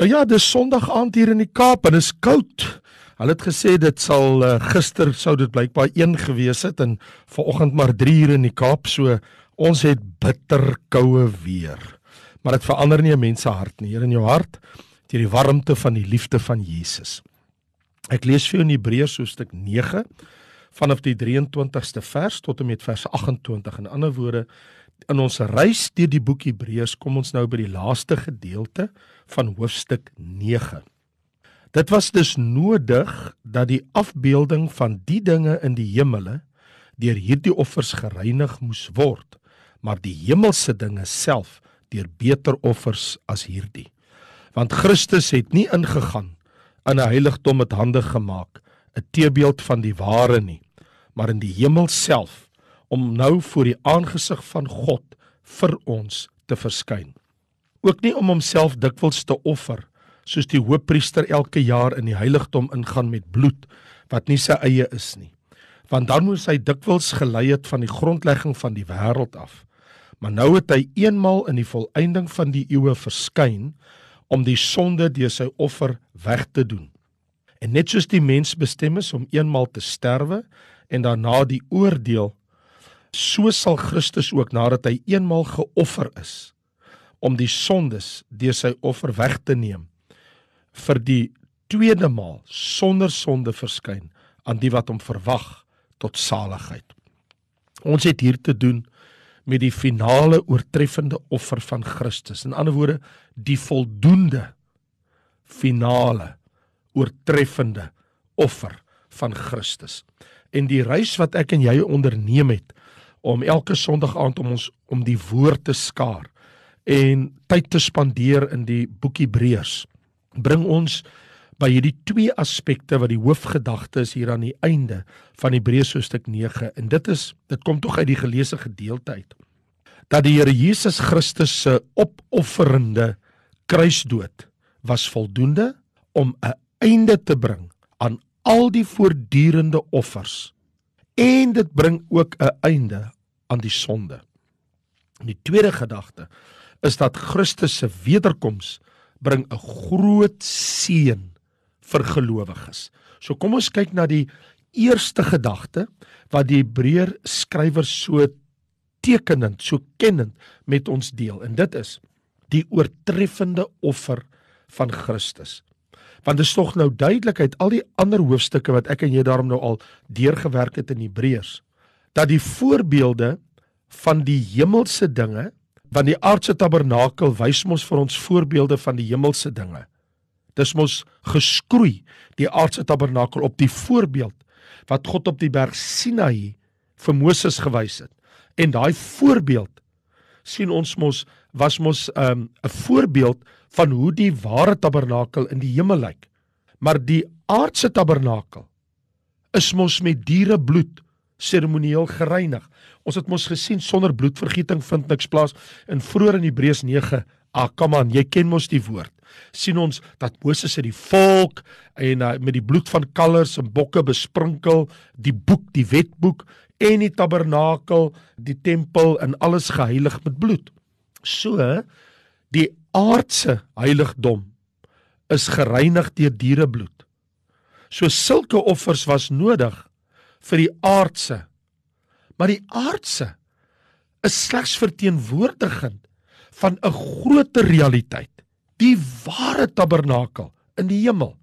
Nou ja, dis Sondag aand hier in die Kaap en dit is koud. Hulle het gesê dit sal uh, gister sou dit blykbaar 1 gewees het en vanoggend maar 3 uur in die Kaap, so ons het bitter koue weer. Maar dit verander nie 'n mens se hart nie. Hier in jou hart, deur die warmte van die liefde van Jesus. Ek lees vir jou in Hebreërs hoofstuk 9 vanaf die 23ste vers tot en met vers 28. In ander woorde, in ons reis deur die boek Hebreërs kom ons nou by die laaste gedeelte van hoofstuk 9. Dit was dus nodig dat die afbeelding van die dinge in die hemele deur hierdie offers gereinig moes word, maar die hemelse dinge self deur beter offers as hierdie. Want Christus het nie ingegaan in 'n heiligdom met hande gemaak, 'n teebeeld van die ware nie, maar in die hemel self om nou voor die aangesig van God vir ons te verskyn. Ook nie om homself dikwels te offer soos die hoofpriester elke jaar in die heiligdom ingaan met bloed wat nie sy eie is nie. Want dan moes hy dikwels gelei het van die grondlegging van die wêreld af. Maar nou het hy eenmal in die volëinding van die eeue verskyn om die sonde deur sy offer weg te doen. En net soos die mens bestem is om eenmal te sterwe en daarna die oordeel so sal Christus ook nadat hy eenmal geoffer is om die sondes deur sy offer weg te neem vir die tweede maal sonder sonde verskyn aan die wat hom verwag tot saligheid. Ons het hier te doen met die finale oortreffende offer van Christus. In ander woorde, die voldoende finale oortreffende offer van Christus. En die reis wat ek en jy onderneem het om elke Sondag aand om ons om die woord te skaar en tyd te spandeer in die boek Hebreërs. Bring ons by hierdie twee aspekte wat die hoofgedagte is hier aan die einde van Hebreërs hoofstuk 9 en dit is dit kom tog uit die geleesde gedeelte uit dat die Here Jesus Christus se opofferende kruisdood was voldoende om 'n einde te bring aan al die voortdurende offers. En dit bring ook 'n einde aan die sonde. Die tweede gedagte is dat Christus se wederkoms bring 'n groot seën vir gelowiges. So kom ons kyk na die eerste gedagte wat die Hebreër skrywer so tekenend, so kennend met ons deel en dit is die oortreffende offer van Christus want dit is tog nou duidelik uit al die ander hoofstukke wat ek en jy daarom nou al deurgewerk het in Hebreërs dat die voorbeelde van die hemelse dinge want die aardse tabernakel wys mos vir ons voorbeelde van die hemelse dinge dis mos geskroei die aardse tabernakel op die voorbeeld wat God op die berg Sinaï vir Moses gewys het en daai voorbeeld sien ons mos was mos 'n um, 'n voorbeeld van hoe die ware tabernakel in die hemel lyk. Maar die aardse tabernakel is mos met diere bloed seremonieel gereinig. Ons het mos gesien sonder bloedvergieting vind niks plaas in vroeër in Hebreërs 9. Ah, kom aan, jy ken mos die woord. sien ons dat Moses het die volk en uh, met die bloed van kalvers en bokke besprinkel, die boek, die wetboek en die tabernakel, die tempel en alles geheilig met bloed. So die aardse heiligdom is gereinig deur dierebloed. So sulke offers was nodig vir die aardse. Maar die aardse is slegs verteenwoordigend van 'n groter realiteit, die ware tabernakel in die hemel.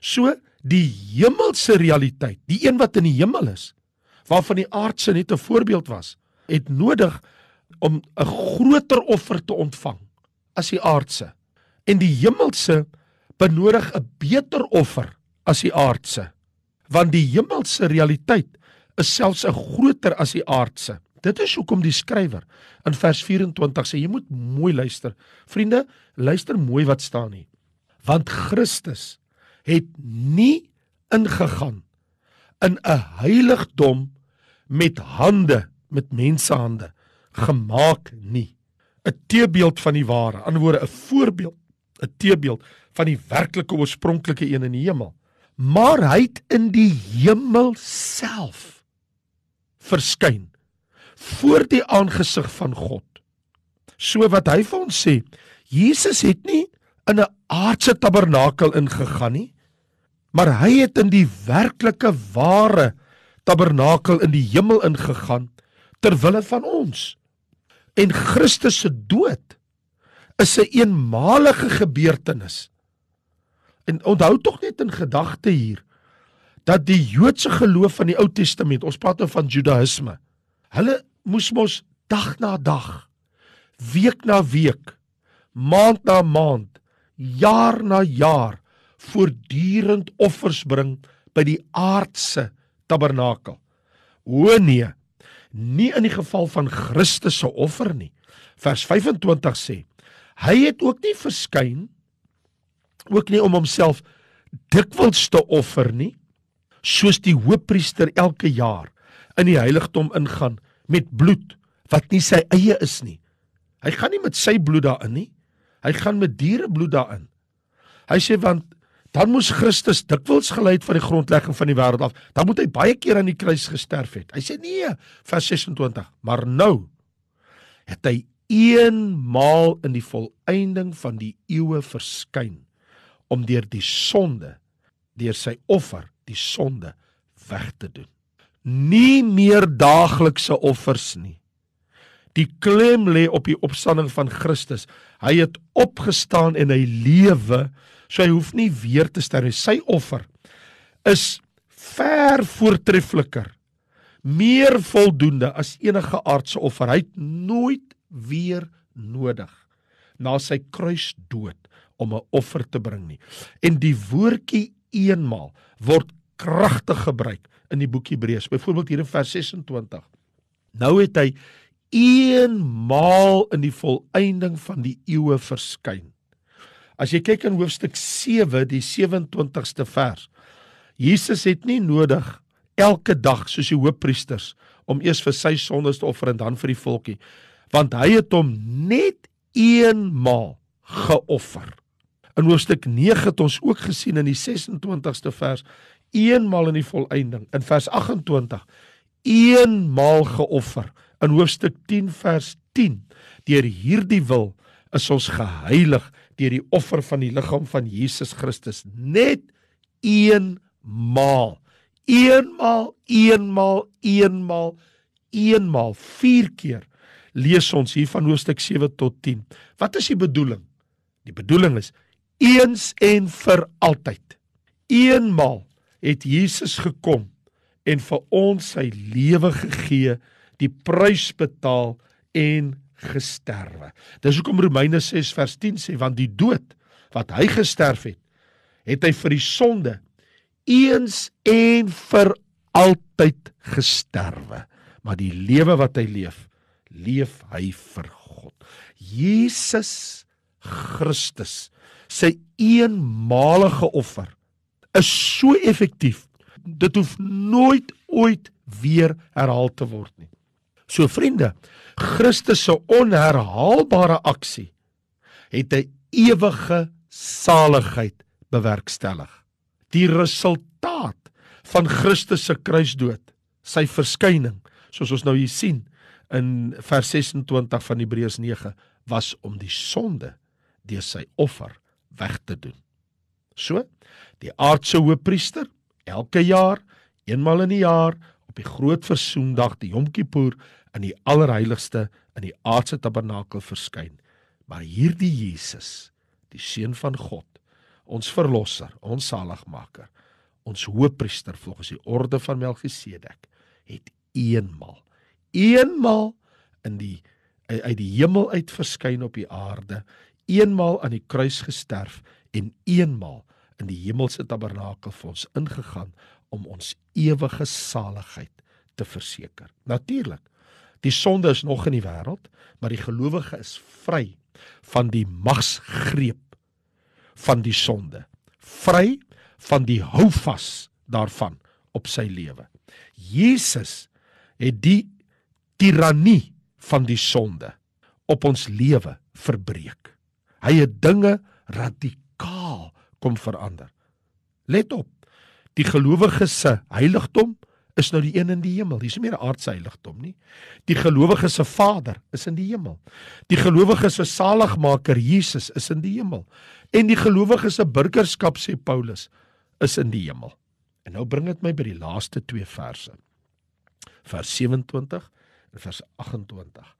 So die hemelse realiteit, die een wat in die hemel is, waarvan die aardse net 'n voorbeeld was, het nodig om 'n groter offer te ontvang as die aardse. En die hemelse benodig 'n beter offer as die aardse. Want die hemelse realiteit is selfs 'n groter as die aardse. Dit is hoekom die skrywer in vers 24 sê jy moet mooi luister. Vriende, luister mooi wat staan hier. Want Christus het nie ingegaan in 'n heiligdom met hande, met mensehande gemaak nie. 'n teebeeld van die ware, aan woorde 'n voorbeeld, 'n teebeeld van die werklike oorspronklike een in die hemel. Maar hy het in die hemel self verskyn voor die aangesig van God. So wat hy vir ons sê, Jesus het nie in 'n aardse tabernakel ingegaan nie, maar hy het in die werklike ware tabernakel in die hemel ingegaan ter wille van ons. En Christus se dood is 'n een eenmalige gebeurtenis. En onthou tog net in gedagte hier dat die Joodse geloof van die Ou Testament, ons praat nou van Judaïsme. Hulle moes mos dag na dag, week na week, maand na maand, jaar na jaar voortdurend offers bring by die aardse tabernakel. O nee, nie in die geval van Christus se offer nie. Vers 25 sê: Hy het ook nie verskyn ook nie om homself dikwels te offer nie, soos die hoofpriester elke jaar in die heiligdom ingaan met bloed wat nie sy eie is nie. Hy gaan nie met sy bloed daarin nie. Hy gaan met dierebloed daarin. Hy sê want dan moes Christus dikwels gelei het van die grondlegging van die wêreld af. Dan moet hy baie keer aan die kruis gesterf het. Hy sê nee, vers 26, maar nou het hy eenmaal in die volëinding van die eeue verskyn om deur die sonde deur sy offer die sonde weg te doen. Nie meer daaglikse offers nie. Die klem lê op die opstanding van Christus. Hy het opgestaan en hy lewe So hy hoef nie weer te sterf. Sy offer is ver voortreffliker. Meer voldoende as enige aardse offer. Hy het nooit weer nodig na sy kruisdood om 'n offer te bring nie. En die woordjie eenmaal word kragtig gebruik in die boek Hebreërs. Byvoorbeeld hier in vers 26. Nou het hy eenmaal in die volëinding van die eeue verskyn. As jy kyk in hoofstuk 7, die 27ste vers. Jesus het nie nodig elke dag soos die hoofpriesters om eers vir sy sondes te offer en dan vir die volkie, want hy het hom net eenmaal geoffer. In hoofstuk 9 het ons ook gesien in die 26ste vers eenmaal in die volëinding. In vers 28 eenmaal geoffer. In hoofstuk 10 vers 10 deur hierdie wil is ons geheilig deur die offer van die liggaam van Jesus Christus. Net eenmaal eenmaal eenmaal eenmaal eenmaal vier keer lees ons hier van hoofstuk 7 tot 10 wat is die bedoeling? Die bedoeling is eens en vir altyd eenmaal het Jesus gekom en vir ons sy lewe gegee die prys betaal en gesterwe. Dis hoekom Romeine 6 vers 10 sê want die dood wat hy gesterf het, het hy vir die sonde eens en vir altyd gesterwe. Maar die lewe wat hy leef, leef hy vir God. Jesus Christus sy eenmalige offer is so effektief. Dit hoef nooit ooit weer herhaal te word nie. So vriende, Christus se onherhaalbare aksie het 'n ewige saligheid bewerkstellig. Die resultaat van Christus se kruisdood, sy verskyning, soos ons nou hier sien in vers 26 van Hebreërs 9, was om die sonde deur sy offer weg te doen. So, die aardse hoëpriester elke jaar, eenmal in die jaar, op die groot versoendag, die Yom Kippur, in die allerheiligste in die aardse tabernakel verskyn. Maar hierdie Jesus, die seun van God, ons verlosser, ons saligmaker, ons hoëpriester volgens die orde van Melchisedek, het eenmal, eenmal in die uit die hemel uit verskyn op die aarde, eenmal aan die kruis gesterf en eenmal in die hemelse tabernakel vir ons ingegaan om ons ewige saligheid te verseker. Natuurlik Die sonde is nog in die wêreld, maar die gelowige is vry van die magsgreep van die sonde. Vry van die houvas daarvan op sy lewe. Jesus het die tirannie van die sonde op ons lewe verbreek. Hy het dinge radikaal kom verander. Let op. Die gelowige se heiligdom is nou die een in die hemel. Dis nie meer 'n aardse heiligdom nie. Die gelowige se Vader is in die hemel. Die gelowige se saligmaker Jesus is in die hemel. En die gelowige se burgerskap sê Paulus is in die hemel. En nou bring dit my by die laaste twee verse. Vers 27 en vers 28.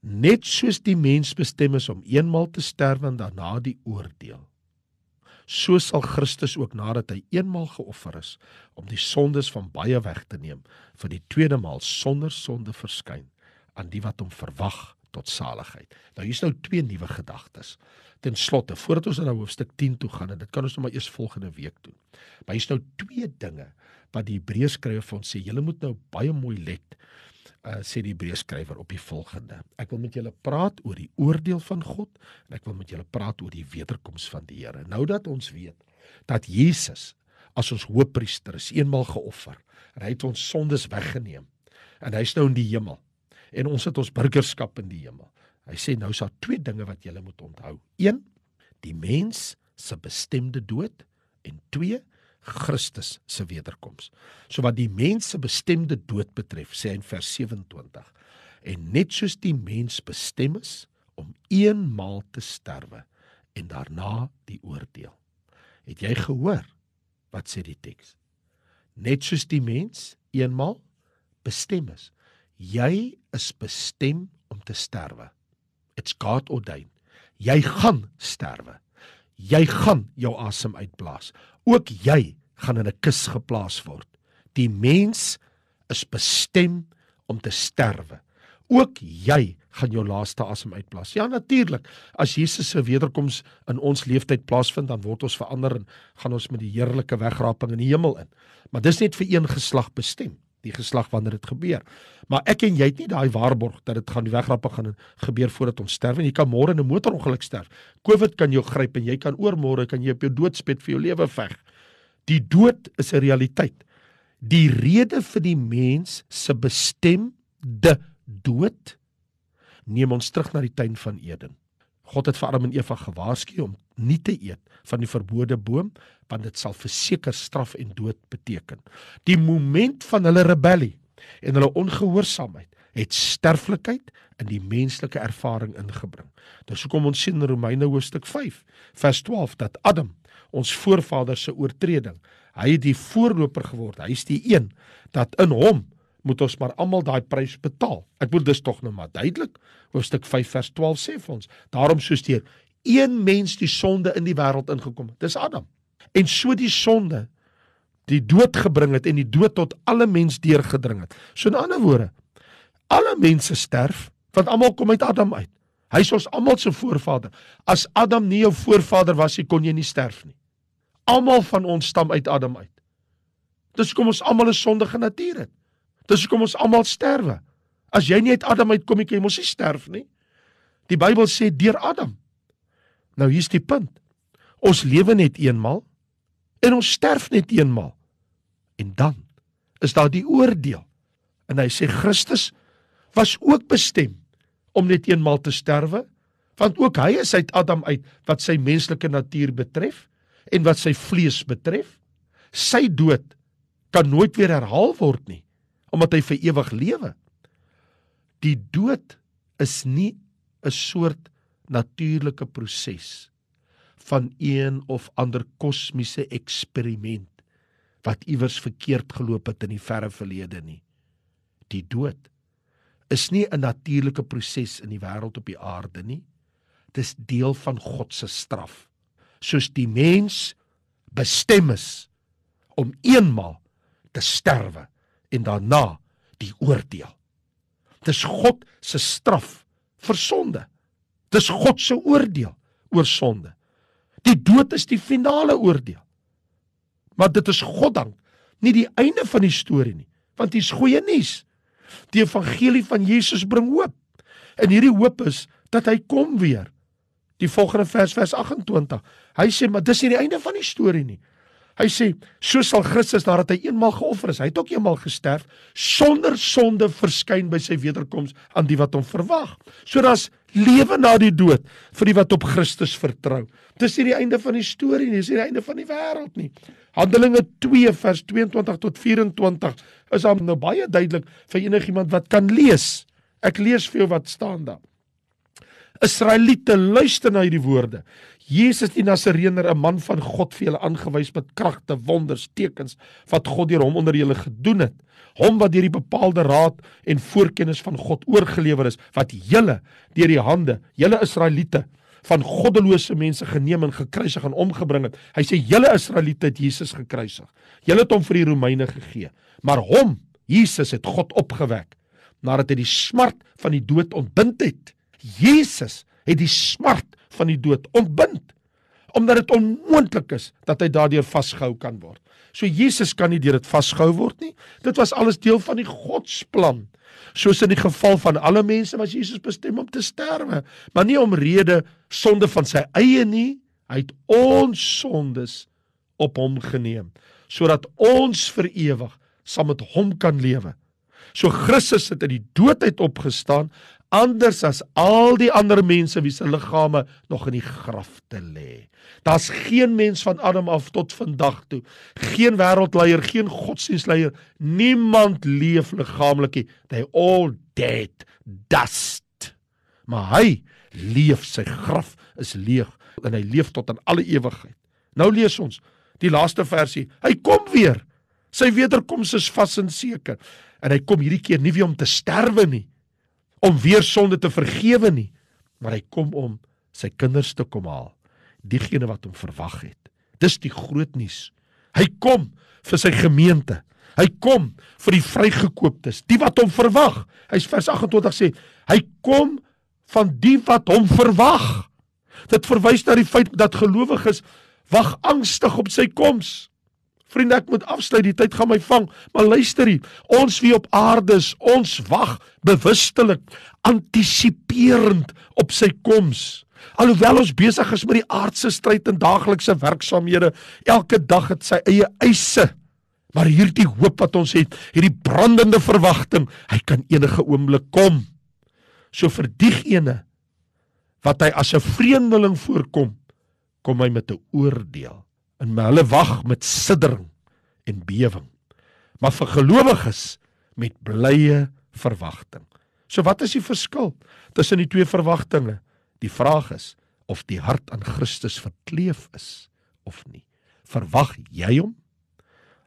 Net soos die mens bestem is om eenmal te sterwe en daarna die oordeel so sal Christus ook nadat hy eenmal geoffer is om die sondes van baie weg te neem vir die tweede maal sonder sonde verskyn aan die wat hom verwag tot saligheid. Nou hier's nou twee nuwe gedagtes. Ten slotte, voordat ons na hoofstuk 10 toe gaan en dit kan ons nou maar eers volgende week doen. Maar hier's nou twee dinge wat die Hebreërs skrywer vir ons sê. Julle moet nou baie mooi let uh, sê die Hebreërskrywer op die volgende. Ek wil met julle praat oor die oordeel van God en ek wil met julle praat oor die wederkoms van die Here. Nou dat ons weet dat Jesus as ons hoëpriester is, eenmal geoffer en hy het ons sondes weggeneem en hy's nou in die hemel en ons het ons burgerskap in die hemel. Hy sê nou is daar twee dinge wat julle moet onthou. 1 die mens se bestemde dood en 2 Christus se wederkoms. So wat die mens se bestemde dood betref, sê hy in vers 27, en net soos die mens bestem is om eenmaal te sterwe en daarna die oordeel. Het jy gehoor wat sê die teks? Net soos die mens eenmaal bestem is, jy is bestem om te sterwe. It's God ordained. Jy gaan sterwe. Jy gaan jou asem uitblaas. Ook jy gaan in 'n kus geplaas word. Die mens is bestem om te sterwe. Ook jy gaan jou laaste asem uitblaas. Ja natuurlik, as Jesus se wederkoms in ons lewenstyd plaasvind, dan word ons verander en gaan ons met die heerlike wegraping in die hemel in. Maar dis net vir een geslag bestem die geslag wanneer dit gebeur. Maar ek en jy het nie daai waarborg dat dit gaan die wegrappe gaan gebeur voordat ons sterf en jy kan môre in 'n motorongeluk sterf. COVID kan jou gryp en jy kan oormôre kan jy op jou doodsbed vir jou lewe veg. Die dood is 'n realiteit. Die rede vir die mens se bestemde dood neem ons terug na die tuin van Eden. God het vir Adam en Eva gewaarsku om nie te eet van die verbode boom want dit sal verseker straf en dood beteken. Die moment van hulle rebellie en hulle ongehoorsaamheid het sterflikheid in die menslike ervaring ingebring. Dis hoekom ons sien in Romeine hoofstuk 5 vers 12 dat Adam ons voorvader se oortreding. Hy het die voorloper geword. Hy is die een dat in hom moet ons maar almal daai prys betaal. Ek bedoel dis tog nou maar duidelik. Hoofstuk 5 vers 12 sê vir ons, daarom soos deur een mens die sonde in die wêreld ingekom het. Dis Adam. En so die sonde die dood gebring het en die dood tot alle mens deurgedring het. So in ander woorde, alle mense sterf want almal kom uit Adam uit. Hy is ons almal se voorvader. As Adam nie jou voorvader was nie, kon jy nie sterf nie. Almal van ons stam uit Adam uit. Dis kom ons almal 'n sondige natuur het. Dis kom ons almal sterwe. As jy nie uit Adam uitkom nie, kan jy mos nie sterf nie. Die Bybel sê deur Adam. Nou hier's die punt. Ons lewe net eenmal en ons sterf net eenmal. En dan is daar die oordeel. En hy sê Christus was ook bestem om net eenmal te sterwe, want ook hy is uit Adam uit wat sy menslike natuur betref en wat sy vlees betref. Sy dood kan nooit weer herhaal word nie, omdat hy vir ewig lewe. Die dood is nie 'n soort natuurlike proses van een of ander kosmiese eksperiment wat iewers verkeerd geloop het in die verre verlede nie. Die dood is nie 'n natuurlike proses in die wêreld op die aarde nie. Dis deel van God se straf. Soos die mens bestem is om eenmaal te sterwe en daarna die oordeel. Dis God se straf vir sonde. Dis God se oordeel oor sonde. Die dood is die finale oordeel. Maar dit is God dank nie die einde van die storie nie, want dis goeie nuus. Die evangelie van Jesus bring hoop. En hierdie hoop is dat hy kom weer. Die volgende vers vers 28. Hy sê maar dis nie die einde van die storie nie. Hy sê, so sal Christus nadat hy eenmaal geoffer is, hy het ook eenmaal gesterf sonder sonde verskyn by sy wederkoms aan die wat hom verwag. So daar's lewe na die dood vir die wat op Christus vertrou. Dis nie die einde van die storie nie, dis nie die einde van die wêreld nie. Handelinge 2 vers 22 tot 24 is dan nou baie duidelik vir enigiemand wat kan lees. Ek lees vir jou wat staan daar. Israeliete luister na hierdie woorde. Jesus die Nasareëner, 'n man van God vir julle aangewys met kragte, wonders, tekens wat God deur hom onder julle gedoen het. Hom wat deur die bepaalde raad en voorkennis van God oorgelewer is, wat julle deur die hande, julle Israeliete van goddelose mense geneem en gekruisig en omgebring het. Hy sê julle Israeliete het Jesus gekruisig. Julle het hom vir die Romeine gegee, maar hom, Jesus het God opgewek nadat hy die smart van die dood ontbind het. Jesus het die smart van die dood ontbind omdat dit onmoontlik is dat hy daardeur vasgehou kan word. So Jesus kan nie deur dit vasgehou word nie. Dit was alles deel van die Godsplan. Soos in die geval van alle mense was Jesus bestem om te sterwe, maar nie om rede sonde van sy eie nie. Hy het ons sondes op hom geneem sodat ons vir ewig saam met hom kan lewe. So Christus het uit die dood uit opgestaan anders as al die ander mense wie se liggame nog in die graf te lê. Daar's geen mens van Adam af tot vandag toe, geen wêreldleier, geen godsdienstleier, niemand leef liggaamlik nie. They all dead dust. Maar hy leef, sy graf is leeg en hy leef tot aan alle ewigheid. Nou lees ons die laaste versie. Hy kom weer. Sy wederkoms is vas en seker. En hy kom hierdie keer nie weer om te sterwe nie, om weer sonde te vergewe nie, maar hy kom om sy kinders te kom haal, diegene wat hom verwag het. Dis die groot nuus. Hy kom vir sy gemeente. Hy kom vir die vrygekooptes, die wat hom verwag. Hy's vers 28 sê, hy kom van die wat hom verwag. Dit verwys na die feit dat gelowiges wag angstig op sy koms. Vriende, ek moet afsluit, die tyd gaan my vang, maar luister hier. Ons wie op aarde is, ons wag bewustelik, antisiperend op sy koms. Alhoewel ons besig is met die aardse stryd en daaglikse werksamehede, elke dag het sy eie eise. Maar hierdie hoop wat ons het, hierdie brandende verwagting, hy kan enige oomblik kom. So vir diegene wat hy as 'n vreemdeling voorkom, kom hy met 'n oordeel en hulle wag met siddering en bewering. Maar vir gelowiges met blye verwagting. So wat is die verskil tussen die twee verwagtinge? Die vraag is of die hart aan Christus verkleef is of nie. Verwag jy hom?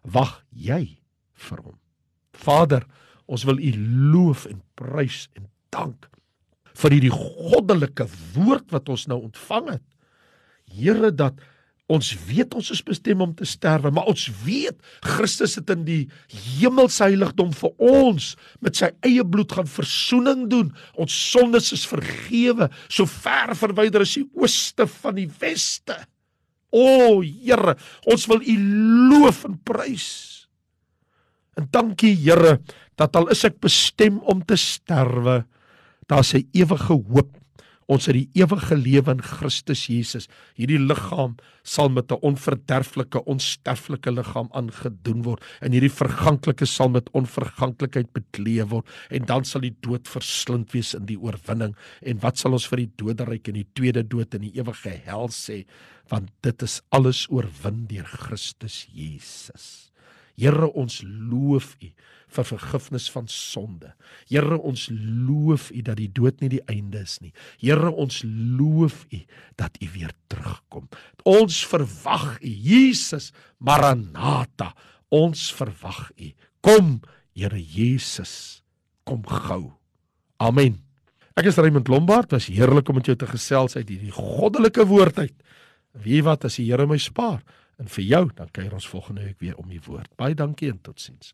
Wag jy vir hom? Vader, ons wil U loof en prys en dank vir hierdie goddelike woord wat ons nou ontvang het. Here dat Ons weet ons is bestem om te sterwe, maar ons weet Christus het in die hemelse heiligdom vir ons met sy eie bloed gaan verzoening doen. Ons sondes is vergewe, so ver verwyder as die ooste van die weste. O Here, ons wil U loof en prys. En dankie Here dat al is ek bestem om te sterwe, daar's 'n ewige hoop Ons het die ewige lewe in Christus Jesus. Hierdie liggaam sal met 'n onverderflike, onsterflike liggaam aangedoen word en hierdie verganklike sal met onverganklikheid bekleed word en dan sal die dood verslind wees in die oorwinning. En wat sal ons vir die doderyk en die tweede dood in die ewige hel sê? Want dit is alles oorwin deur Christus Jesus. Here ons loof U vir vergifnis van sonde. Here ons loof U dat die dood nie die einde is nie. Here ons loof U dat U weer terugkom. Ons verwag U, Jesus, Maranatha. Ons verwag U. Kom, Here Jesus, kom gou. Amen. Ek is Raymond Lombard. Was heerlik om met jou te gesels uit hierdie goddelike woord uit. Wie wat as die Here my spaar? En vir jou, dan kuier ons volgende week weer om die woord. Baie dankie en totsiens.